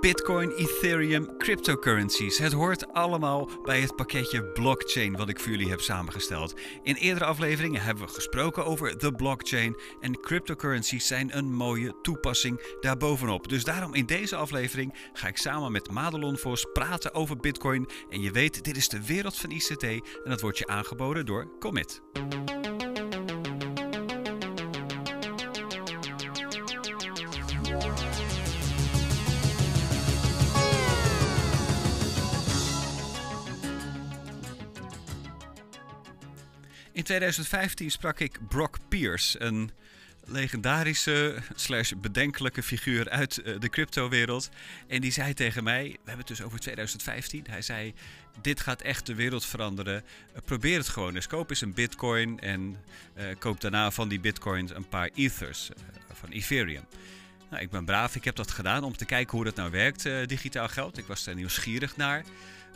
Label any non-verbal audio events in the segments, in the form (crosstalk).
Bitcoin, Ethereum, cryptocurrencies. Het hoort allemaal bij het pakketje blockchain wat ik voor jullie heb samengesteld. In eerdere afleveringen hebben we gesproken over de blockchain en cryptocurrencies zijn een mooie toepassing daarbovenop. Dus daarom in deze aflevering ga ik samen met Madelon Vos praten over Bitcoin. En je weet, dit is de wereld van ICT en dat wordt je aangeboden door Commit. In 2015 sprak ik Brock Pierce, een legendarische slash bedenkelijke figuur uit eh, de cryptowereld. En die zei tegen mij, we hebben het dus over 2015, hij zei, dit gaat echt de wereld veranderen. Eh, probeer het gewoon eens. Koop eens een bitcoin en uh, koop daarna van die bitcoins een paar ethers van Ethereum. Nou, ik ben braaf, ik heb dat gedaan om te kijken hoe dat nou werkt, digitaal geld. Ik was er nieuwsgierig naar.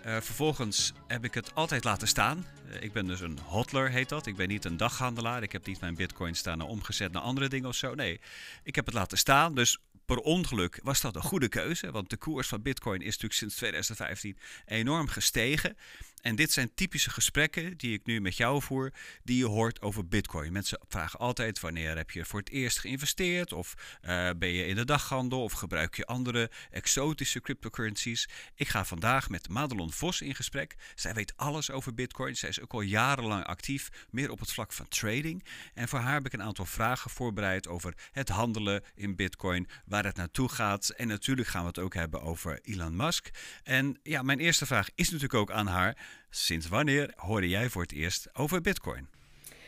Uh, vervolgens heb ik het altijd laten staan. Uh, ik ben dus een hodler, heet dat. Ik ben niet een daghandelaar. Ik heb niet mijn bitcoin staan omgezet naar andere dingen of zo. Nee, ik heb het laten staan. Dus per ongeluk was dat een goede keuze. Want de koers van bitcoin is natuurlijk sinds 2015 enorm gestegen. En dit zijn typische gesprekken die ik nu met jou voer, die je hoort over Bitcoin. Mensen vragen altijd wanneer heb je voor het eerst geïnvesteerd, of uh, ben je in de daghandel, of gebruik je andere exotische cryptocurrencies. Ik ga vandaag met Madelon Vos in gesprek. Zij weet alles over Bitcoin. Zij is ook al jarenlang actief, meer op het vlak van trading. En voor haar heb ik een aantal vragen voorbereid over het handelen in Bitcoin, waar het naartoe gaat. En natuurlijk gaan we het ook hebben over Elon Musk. En ja, mijn eerste vraag is natuurlijk ook aan haar. Sinds wanneer hoorde jij voor het eerst over Bitcoin?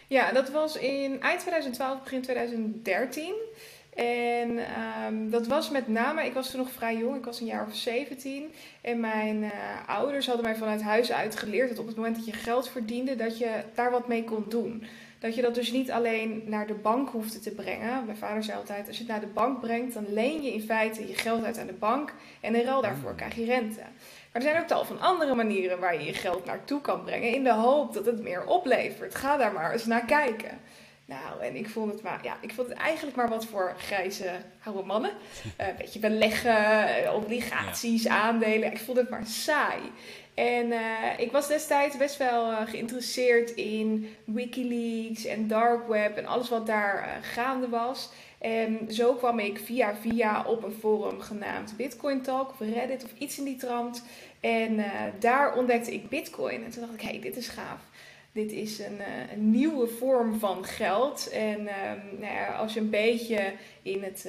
Ja, dat was in eind 2012, begin 2013. En um, dat was met name, ik was toen nog vrij jong, ik was een jaar of 17. En mijn uh, ouders hadden mij vanuit huis uit geleerd dat op het moment dat je geld verdiende, dat je daar wat mee kon doen. Dat je dat dus niet alleen naar de bank hoefde te brengen. Mijn vader zei altijd, als je het naar de bank brengt, dan leen je in feite je geld uit aan de bank. En in ruil daarvoor krijg je rente. Maar er zijn ook tal van andere manieren waar je je geld naartoe kan brengen. In de hoop dat het meer oplevert. Ga daar maar eens naar kijken. Nou, en ik vond het maar, ja, ik vond het eigenlijk maar wat voor grijze oude mannen. Uh, (laughs) een beetje beleggen, obligaties, aandelen. Ik vond het maar saai. En uh, ik was destijds best wel uh, geïnteresseerd in Wikileaks en Dark Web en alles wat daar gaande was. En zo kwam ik via via op een forum genaamd Bitcoin Talk of Reddit of iets in die trant. En daar ontdekte ik Bitcoin. En toen dacht ik, hé, hey, dit is gaaf. Dit is een, uh, een nieuwe vorm van geld. En uh, nou ja, als je een beetje in het,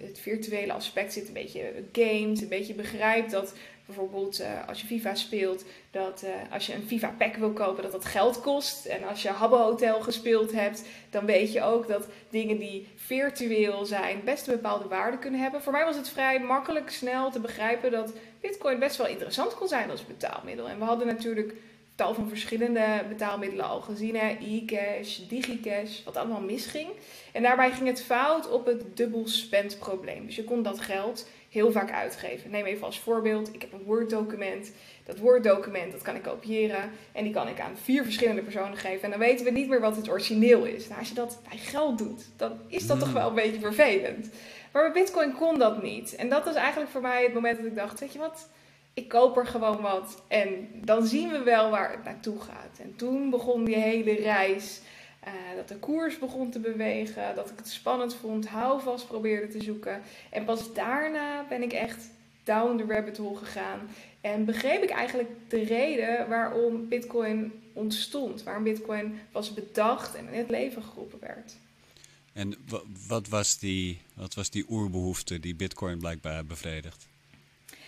het virtuele aspect zit, een beetje games, een beetje begrijpt dat bijvoorbeeld uh, als je FIFA speelt, dat als je een FIFA pack wil kopen, dat dat geld kost. En als je Habbo Hotel gespeeld hebt, dan weet je ook dat dingen die virtueel zijn best een bepaalde waarde kunnen hebben. Voor mij was het vrij makkelijk, snel te begrijpen dat Bitcoin best wel interessant kon zijn als betaalmiddel. En we hadden natuurlijk tal van verschillende betaalmiddelen al gezien. E-cash, digicash, wat allemaal misging. En daarbij ging het fout op het dubbel spend probleem. Dus je kon dat geld heel vaak uitgeven. Neem even als voorbeeld, ik heb een Word document. Dat Word document dat kan ik kopiëren en die kan ik aan vier verschillende personen geven. En dan weten we niet meer wat het origineel is. Nou, als je dat bij geld doet, dan is dat toch hmm. wel een beetje vervelend. Maar bij Bitcoin kon dat niet. En dat was eigenlijk voor mij het moment dat ik dacht, weet je wat, ik koop er gewoon wat en dan zien we wel waar het naartoe gaat. En toen begon die hele reis. Uh, dat de koers begon te bewegen, dat ik het spannend vond, houvast probeerde te zoeken. En pas daarna ben ik echt down the rabbit hole gegaan. En begreep ik eigenlijk de reden waarom Bitcoin ontstond. Waarom Bitcoin was bedacht en in het leven geroepen werd. En wat was die, wat was die oerbehoefte die Bitcoin blijkbaar bevredigt?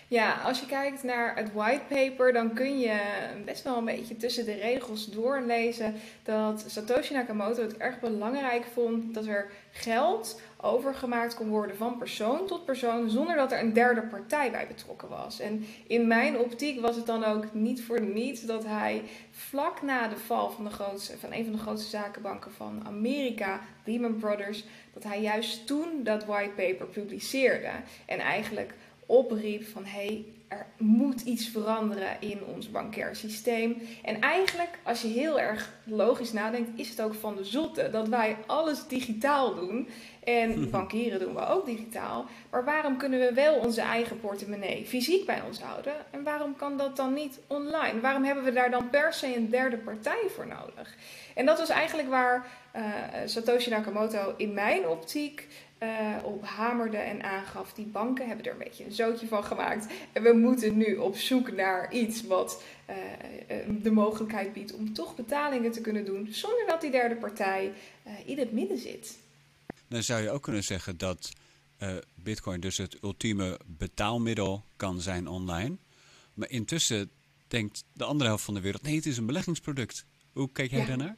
Ja, als je kijkt naar het whitepaper, dan kun je best wel een beetje tussen de regels doorlezen dat Satoshi Nakamoto het erg belangrijk vond dat er geld overgemaakt kon worden van persoon tot persoon zonder dat er een derde partij bij betrokken was. En in mijn optiek was het dan ook niet voor niets dat hij vlak na de val van, de grootste, van een van de grootste zakenbanken van Amerika, Lehman Brothers, dat hij juist toen dat whitepaper publiceerde en eigenlijk opriep van hé, hey, er moet iets veranderen in ons bankair systeem. En eigenlijk, als je heel erg logisch nadenkt, is het ook van de zotte dat wij alles digitaal doen. En (laughs) bankieren doen we ook digitaal. Maar waarom kunnen we wel onze eigen portemonnee fysiek bij ons houden? En waarom kan dat dan niet online? Waarom hebben we daar dan per se een derde partij voor nodig? En dat was eigenlijk waar uh, Satoshi Nakamoto in mijn optiek uh, op hamerde en aangaf. Die banken hebben er een beetje een zootje van gemaakt. En we moeten nu op zoek naar iets wat uh, de mogelijkheid biedt om toch betalingen te kunnen doen. Zonder dat die derde partij in het midden zit. Dan zou je ook kunnen zeggen dat Bitcoin dus het ultieme betaalmiddel kan zijn online. Maar intussen denkt de andere helft van de wereld: nee, het is een beleggingsproduct. Hoe kijk jij ja. daarnaar?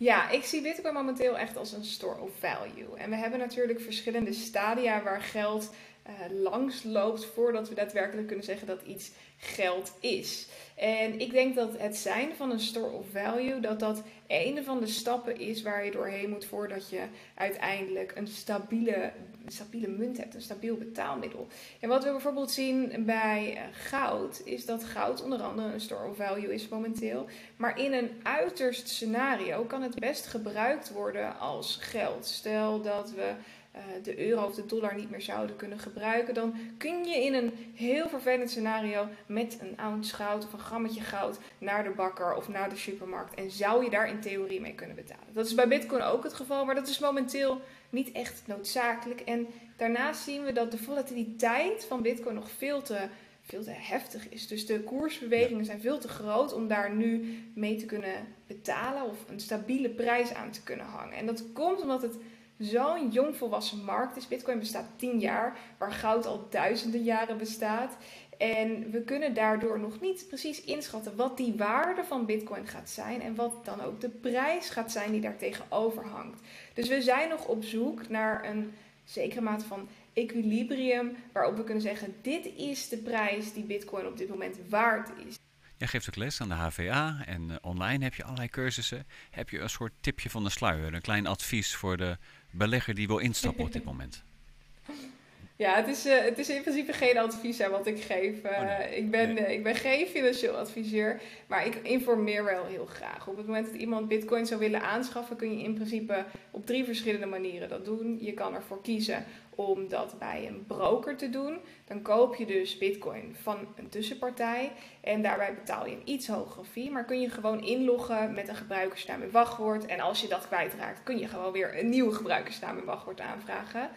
Ja, ik zie Bitcoin momenteel echt als een store of value. En we hebben natuurlijk verschillende stadia waar geld uh, langs loopt voordat we daadwerkelijk kunnen zeggen dat iets geld is. En ik denk dat het zijn van een store of value, dat dat een van de stappen is waar je doorheen moet voordat je uiteindelijk een stabiele, stabiele munt hebt, een stabiel betaalmiddel. En wat we bijvoorbeeld zien bij eh, goud, is dat goud onder andere een store of value is momenteel. Maar in een uiterst scenario kan het best gebruikt worden als geld. Stel dat we de euro of de dollar niet meer zouden kunnen gebruiken, dan kun je in een heel vervelend scenario met een ounce goud of een grammetje goud naar de bakker of naar de supermarkt en zou je daar in theorie mee kunnen betalen. Dat is bij Bitcoin ook het geval, maar dat is momenteel niet echt noodzakelijk. En daarnaast zien we dat de volatiliteit van Bitcoin nog veel te veel te heftig is. Dus de koersbewegingen zijn veel te groot om daar nu mee te kunnen betalen of een stabiele prijs aan te kunnen hangen. En dat komt omdat het zo'n jongvolwassen markt is. Bitcoin bestaat 10 jaar, waar goud al duizenden jaren bestaat. En we kunnen daardoor nog niet precies inschatten wat die waarde van Bitcoin gaat zijn en wat dan ook de prijs gaat zijn die daar tegenover hangt. Dus we zijn nog op zoek naar een zekere mate van equilibrium waarop we kunnen zeggen: dit is de prijs die Bitcoin op dit moment waard is. Jij geeft ook les aan de HVA en eh, online heb je allerlei cursussen. Heb je een soort tipje van de sluier, een klein advies voor de belegger die wil instappen op dit moment? Ja, het is, uh, het is in principe geen advies hè, wat ik geef. Uh, oh ik, ben, nee. uh, ik ben geen financieel adviseur, maar ik informeer wel heel graag. Op het moment dat iemand bitcoin zou willen aanschaffen, kun je in principe op drie verschillende manieren dat doen. Je kan ervoor kiezen om dat bij een broker te doen. Dan koop je dus bitcoin van een tussenpartij en daarbij betaal je een iets hogere fee. Maar kun je gewoon inloggen met een gebruikersnaam en wachtwoord. En als je dat kwijtraakt, kun je gewoon weer een nieuwe gebruikersnaam en wachtwoord aanvragen.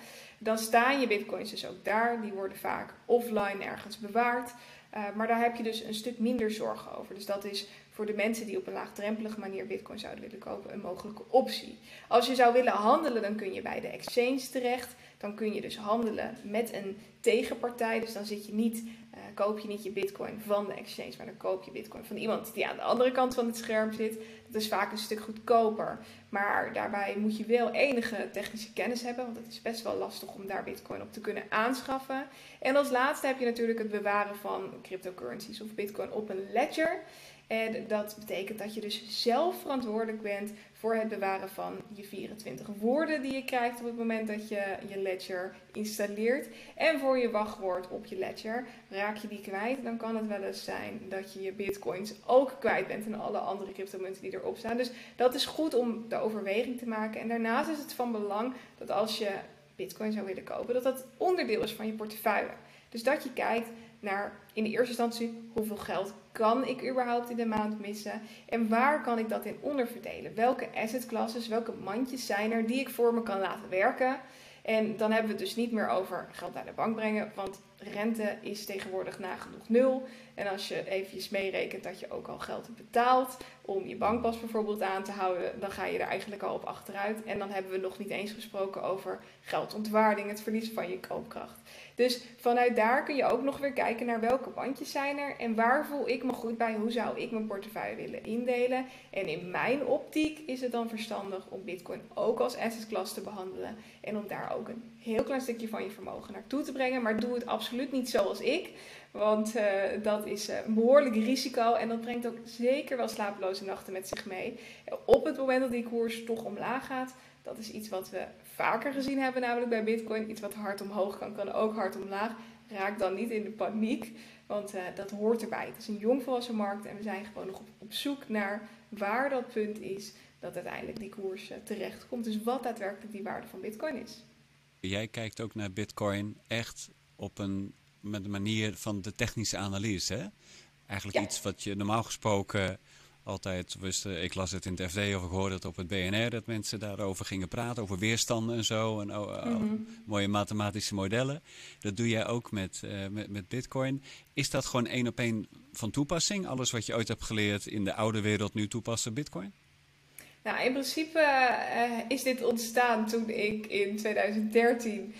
Dan staan je bitcoins dus ook daar. Die worden vaak offline ergens bewaard. Uh, maar daar heb je dus een stuk minder zorgen over. Dus dat is voor de mensen die op een laagdrempelige manier bitcoin zouden willen kopen een mogelijke optie. Als je zou willen handelen, dan kun je bij de exchange terecht. Dan kun je dus handelen met een tegenpartij. Dus dan zit je niet, uh, koop je niet je bitcoin van de exchange, maar dan koop je bitcoin van iemand die aan de andere kant van het scherm zit. Dat is vaak een stuk goedkoper. Maar daarbij moet je wel enige technische kennis hebben, want het is best wel lastig om daar bitcoin op te kunnen aanschaffen. En als laatste heb je natuurlijk het bewaren van cryptocurrencies of bitcoin op een ledger. En dat betekent dat je dus zelf verantwoordelijk bent voor het bewaren van je 24 woorden die je krijgt op het moment dat je je ledger installeert. En voor je wachtwoord op je ledger. Raak je die kwijt, dan kan het wel eens zijn dat je je bitcoins ook kwijt bent en alle andere cryptomunten die erop staan. Dus dat is goed om de overweging te maken. En daarnaast is het van belang dat als je bitcoin zou willen kopen, dat dat onderdeel is van je portefeuille. Dus dat je kijkt naar in de eerste instantie hoeveel geld kan ik überhaupt in de maand missen en waar kan ik dat in onderverdelen? Welke assetclasses, welke mandjes zijn er die ik voor me kan laten werken? En dan hebben we het dus niet meer over geld naar de bank brengen, want rente is tegenwoordig nagenoeg nul. En als je eventjes meerekent dat je ook al geld hebt betaald om je bankpas bijvoorbeeld aan te houden, dan ga je er eigenlijk al op achteruit. En dan hebben we nog niet eens gesproken over geldontwaarding, het verlies van je koopkracht. Dus vanuit daar kun je ook nog weer kijken naar welke bandjes zijn er en waar voel ik me goed bij, hoe zou ik mijn portefeuille willen indelen. En in mijn optiek is het dan verstandig om Bitcoin ook als asset class te behandelen en om daar ook een heel klein stukje van je vermogen naartoe te brengen. Maar doe het absoluut niet zoals ik. Want uh, dat is een behoorlijk risico en dat brengt ook zeker wel slapeloze nachten met zich mee. Op het moment dat die koers toch omlaag gaat, Dat is iets wat we vaker gezien hebben, namelijk bij Bitcoin. Iets wat hard omhoog kan, kan ook hard omlaag. Raak dan niet in de paniek, want uh, dat hoort erbij. Het is een jongvolwassen markt en we zijn gewoon nog op, op zoek naar waar dat punt is dat uiteindelijk die koers uh, terecht komt. Dus wat daadwerkelijk die waarde van Bitcoin is. Jij kijkt ook naar Bitcoin echt op een met de manier van de technische analyse. Hè? Eigenlijk iets wat je normaal gesproken altijd wist. Ik las het in het FD of ik hoorde het op het BNR dat mensen daarover gingen praten, over weerstanden en zo. En oh, oh, mhm. mooie mathematische modellen. Dat doe jij ook met, uh, met, met Bitcoin. Is dat gewoon één op één van toepassing? Alles wat je ooit hebt geleerd in de oude wereld nu toepassen Bitcoin? Nou, in principe uh, is dit ontstaan toen ik in 2013 uh,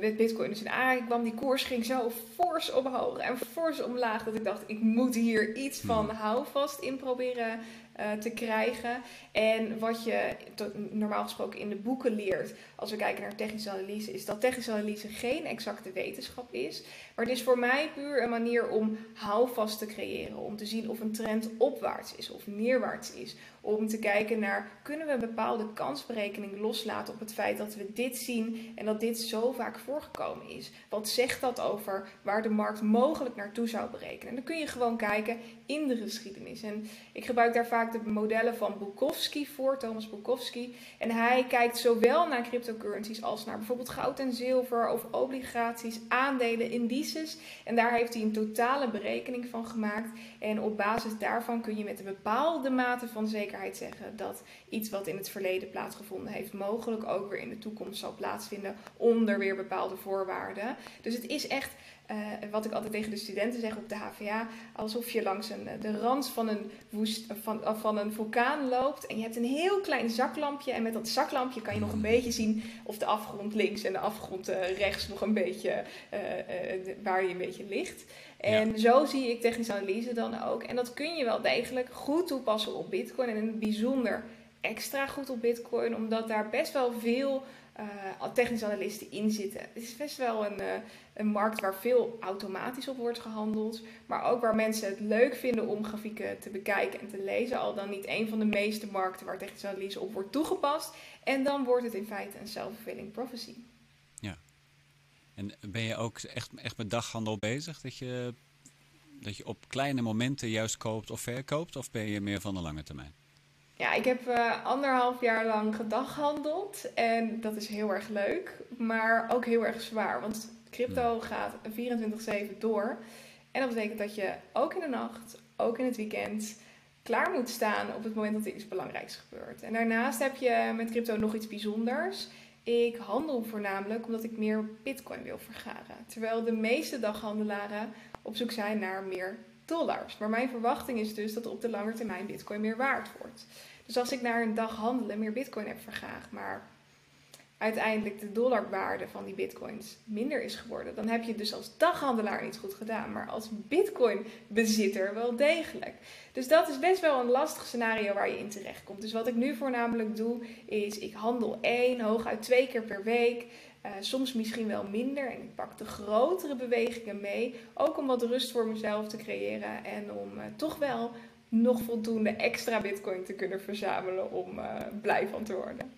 met Bitcoin dus in aanraking kwam. Die koers ging zo fors omhoog en fors omlaag dat ik dacht, ik moet hier iets van hmm. houvast in proberen uh, te krijgen. En wat je normaal gesproken in de boeken leert, als we kijken naar technische analyse, is dat technische analyse geen exacte wetenschap is. Maar het is voor mij puur een manier om houvast te creëren. Om te zien of een trend opwaarts is of neerwaarts is. Om te kijken naar, kunnen we een bepaalde kansberekening loslaten op het feit dat we dit zien en dat dit zo vaak voorgekomen is. Wat zegt dat over waar de markt mogelijk naartoe zou berekenen? En dan kun je gewoon kijken in de geschiedenis. En ik gebruik daar vaak de modellen van Bukowski voor, Thomas Bukowski. En hij kijkt zowel naar cryptocurrencies als naar bijvoorbeeld goud en zilver of obligaties, aandelen, indices. En daar heeft hij een totale berekening van gemaakt. En op basis daarvan kun je met een bepaalde mate van zekerheid zeggen dat iets wat in het verleden plaatsgevonden heeft, mogelijk ook weer in de toekomst zal plaatsvinden onder weer bepaalde voorwaarden. Dus het is echt uh, wat ik altijd tegen de studenten zeg op de HVA, alsof je langs een, de rand van een, woest, van, van een vulkaan loopt en je hebt een heel klein zaklampje en met dat zaklampje kan je nog een beetje zien of de afgrond links en de afgrond uh, rechts nog een beetje, uh, waar je een beetje ligt. En zo zie ik technische analyse dan ook. En dat kun je wel degelijk goed toepassen op Bitcoin en in het bijzonder extra goed op Bitcoin, omdat daar best wel veel uh, technische analisten in zitten. Het is best wel een, uh, een markt waar veel automatisch op wordt gehandeld, maar ook waar mensen het leuk vinden om grafieken te bekijken en te lezen. Al dan niet een van de meeste markten waar technische analyse op wordt toegepast. En dan wordt het in feite een self-fulfilling prophecy. Ja. En ben je ook echt, echt met daghandel bezig? Dat je, dat je op kleine momenten juist koopt of verkoopt? Of ben je meer van de lange termijn? Ja, ik heb uh, anderhalf jaar lang gedaghandeld en dat is heel erg leuk, maar ook heel erg zwaar, want crypto gaat 24/7 door. En dat betekent dat je ook in de nacht, ook in het weekend, klaar moet staan op het moment dat er iets belangrijks gebeurt. En daarnaast heb je met crypto nog iets bijzonders. Ik handel voornamelijk omdat ik meer bitcoin wil vergaren. Terwijl de meeste daghandelaren op zoek zijn naar meer dollars. Maar mijn verwachting is dus dat op de lange termijn bitcoin meer waard wordt. Dus als ik naar een dag handelen meer bitcoin heb vergaagd, maar uiteindelijk de dollarwaarde van die bitcoins minder is geworden, dan heb je dus als daghandelaar niet goed gedaan, maar als bitcoin-bezitter wel degelijk. Dus dat is best wel een lastig scenario waar je in terecht komt. Dus wat ik nu voornamelijk doe, is ik handel één, hooguit twee keer per week. Uh, soms misschien wel minder en ik pak de grotere bewegingen mee. Ook om wat rust voor mezelf te creëren en om uh, toch wel nog voldoende extra bitcoin te kunnen verzamelen om uh, blij van te worden.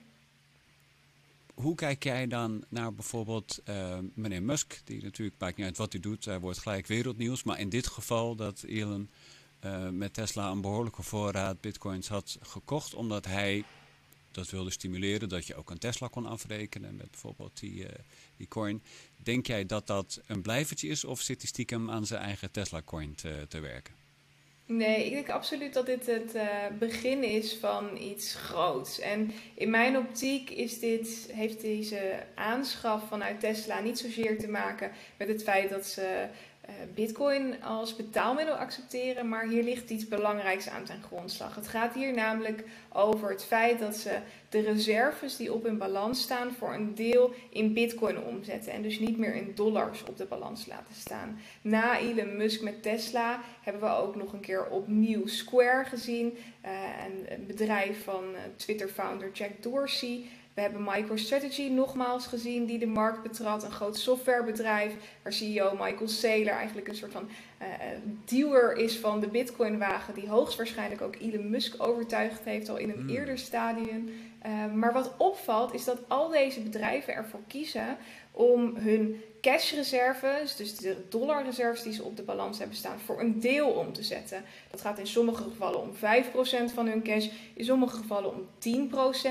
Hoe kijk jij dan naar bijvoorbeeld meneer Musk, die natuurlijk maakt niet uit wat hij doet, hij wordt gelijk wereldnieuws, maar in dit geval dat Elon met Tesla een behoorlijke voorraad bitcoins had gekocht, omdat hij dat wilde stimuleren, dat je ook een Tesla kon afrekenen met bijvoorbeeld die, die coin. Denk jij dat dat een blijvertje is of zit hij stiekem aan zijn eigen Tesla coin te, te werken? Nee, ik denk absoluut dat dit het uh, begin is van iets groots. En in mijn optiek is dit, heeft deze aanschaf vanuit Tesla niet zozeer te maken met het feit dat ze Bitcoin als betaalmiddel accepteren, maar hier ligt iets belangrijks aan zijn grondslag. Het gaat hier namelijk over het feit dat ze de reserves die op hun balans staan voor een deel in Bitcoin omzetten en dus niet meer in dollars op de balans laten staan. Na Elon Musk met Tesla hebben we ook nog een keer opnieuw Square gezien, uh, een bedrijf van uh, Twitter-founder Jack Dorsey. We hebben MicroStrategy nogmaals gezien die de markt betrad. Een groot softwarebedrijf waar CEO Michael Saylor eigenlijk een soort van uh, duwer is van de Bitcoin-wagen. Die hoogstwaarschijnlijk ook Elon Musk overtuigd heeft al in een mm. eerder stadium. Uh, maar wat opvalt is dat al deze bedrijven ervoor kiezen om hun cashreserves, dus de dollarreserves die ze op de balans hebben staan, voor een deel om te zetten. Dat gaat in sommige gevallen om 5% van hun cash, in sommige gevallen om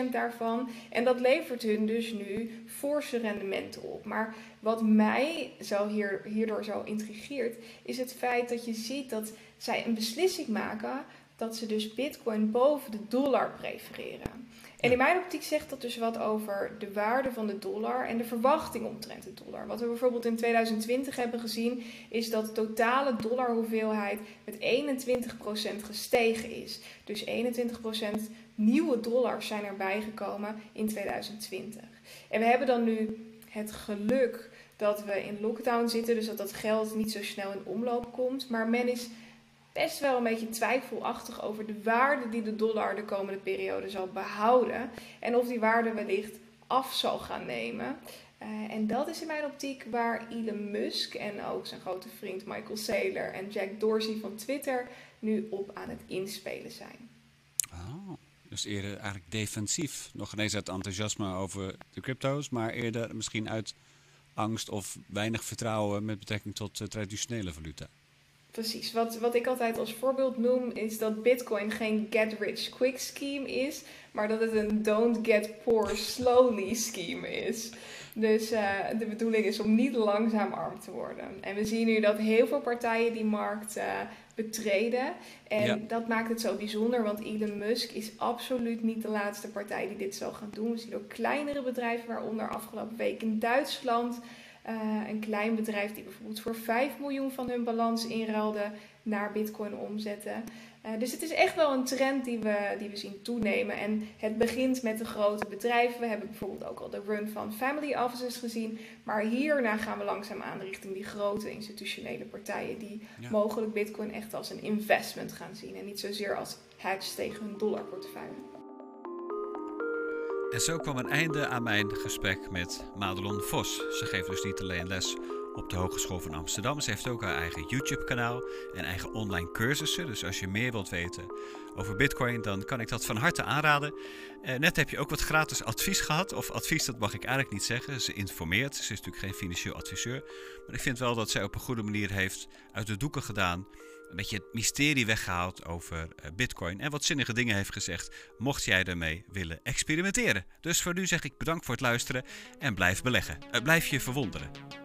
10% daarvan. En dat levert hun dus nu forse rendementen op. Maar wat mij zo hier, hierdoor zo intrigeert, is het feit dat je ziet dat zij een beslissing maken dat ze dus bitcoin boven de dollar prefereren. En in mijn optiek zegt dat dus wat over de waarde van de dollar en de verwachting omtrent de dollar. Wat we bijvoorbeeld in 2020 hebben gezien, is dat de totale dollarhoeveelheid met 21% gestegen is. Dus 21% nieuwe dollars zijn erbij gekomen in 2020. En we hebben dan nu het geluk dat we in lockdown zitten, dus dat dat geld niet zo snel in omloop komt. Maar men is best wel een beetje twijfelachtig over de waarde die de dollar de komende periode zal behouden. En of die waarde wellicht af zal gaan nemen. Uh, en dat is in mijn optiek waar Elon Musk en ook zijn grote vriend Michael Saylor en Jack Dorsey van Twitter nu op aan het inspelen zijn. Oh, dus eerder eigenlijk defensief. Nog ineens uit enthousiasme over de crypto's, maar eerder misschien uit angst of weinig vertrouwen met betrekking tot uh, traditionele valuta. Precies. Wat, wat ik altijd als voorbeeld noem is dat Bitcoin geen get rich quick scheme is, maar dat het een don't get poor slowly scheme is. Dus uh, de bedoeling is om niet langzaam arm te worden. En we zien nu dat heel veel partijen die markt uh, betreden. En ja. dat maakt het zo bijzonder, want Elon Musk is absoluut niet de laatste partij die dit zal gaan doen. We zien ook kleinere bedrijven, waaronder afgelopen week in Duitsland. Uh, een klein bedrijf die bijvoorbeeld voor 5 miljoen van hun balans inruilde naar bitcoin omzetten. Uh, dus het is echt wel een trend die we, die we zien toenemen. En het begint met de grote bedrijven. We hebben bijvoorbeeld ook al de run van family offices gezien. Maar hierna gaan we langzaam aan richting die grote institutionele partijen die ja. mogelijk bitcoin echt als een investment gaan zien. En niet zozeer als hedge tegen hun dollarportefeuille. En zo kwam een einde aan mijn gesprek met Madelon Vos. Ze geeft dus niet alleen les op de Hogeschool van Amsterdam. Ze heeft ook haar eigen YouTube-kanaal en eigen online cursussen. Dus als je meer wilt weten over Bitcoin, dan kan ik dat van harte aanraden. Eh, net heb je ook wat gratis advies gehad. Of advies, dat mag ik eigenlijk niet zeggen. Ze informeert. Ze is natuurlijk geen financieel adviseur. Maar ik vind wel dat zij op een goede manier heeft uit de doeken gedaan een beetje het mysterie weggehaald over uh, Bitcoin. En wat zinnige dingen heeft gezegd, mocht jij ermee willen experimenteren. Dus voor nu zeg ik bedankt voor het luisteren en blijf beleggen. Uh, blijf je verwonderen.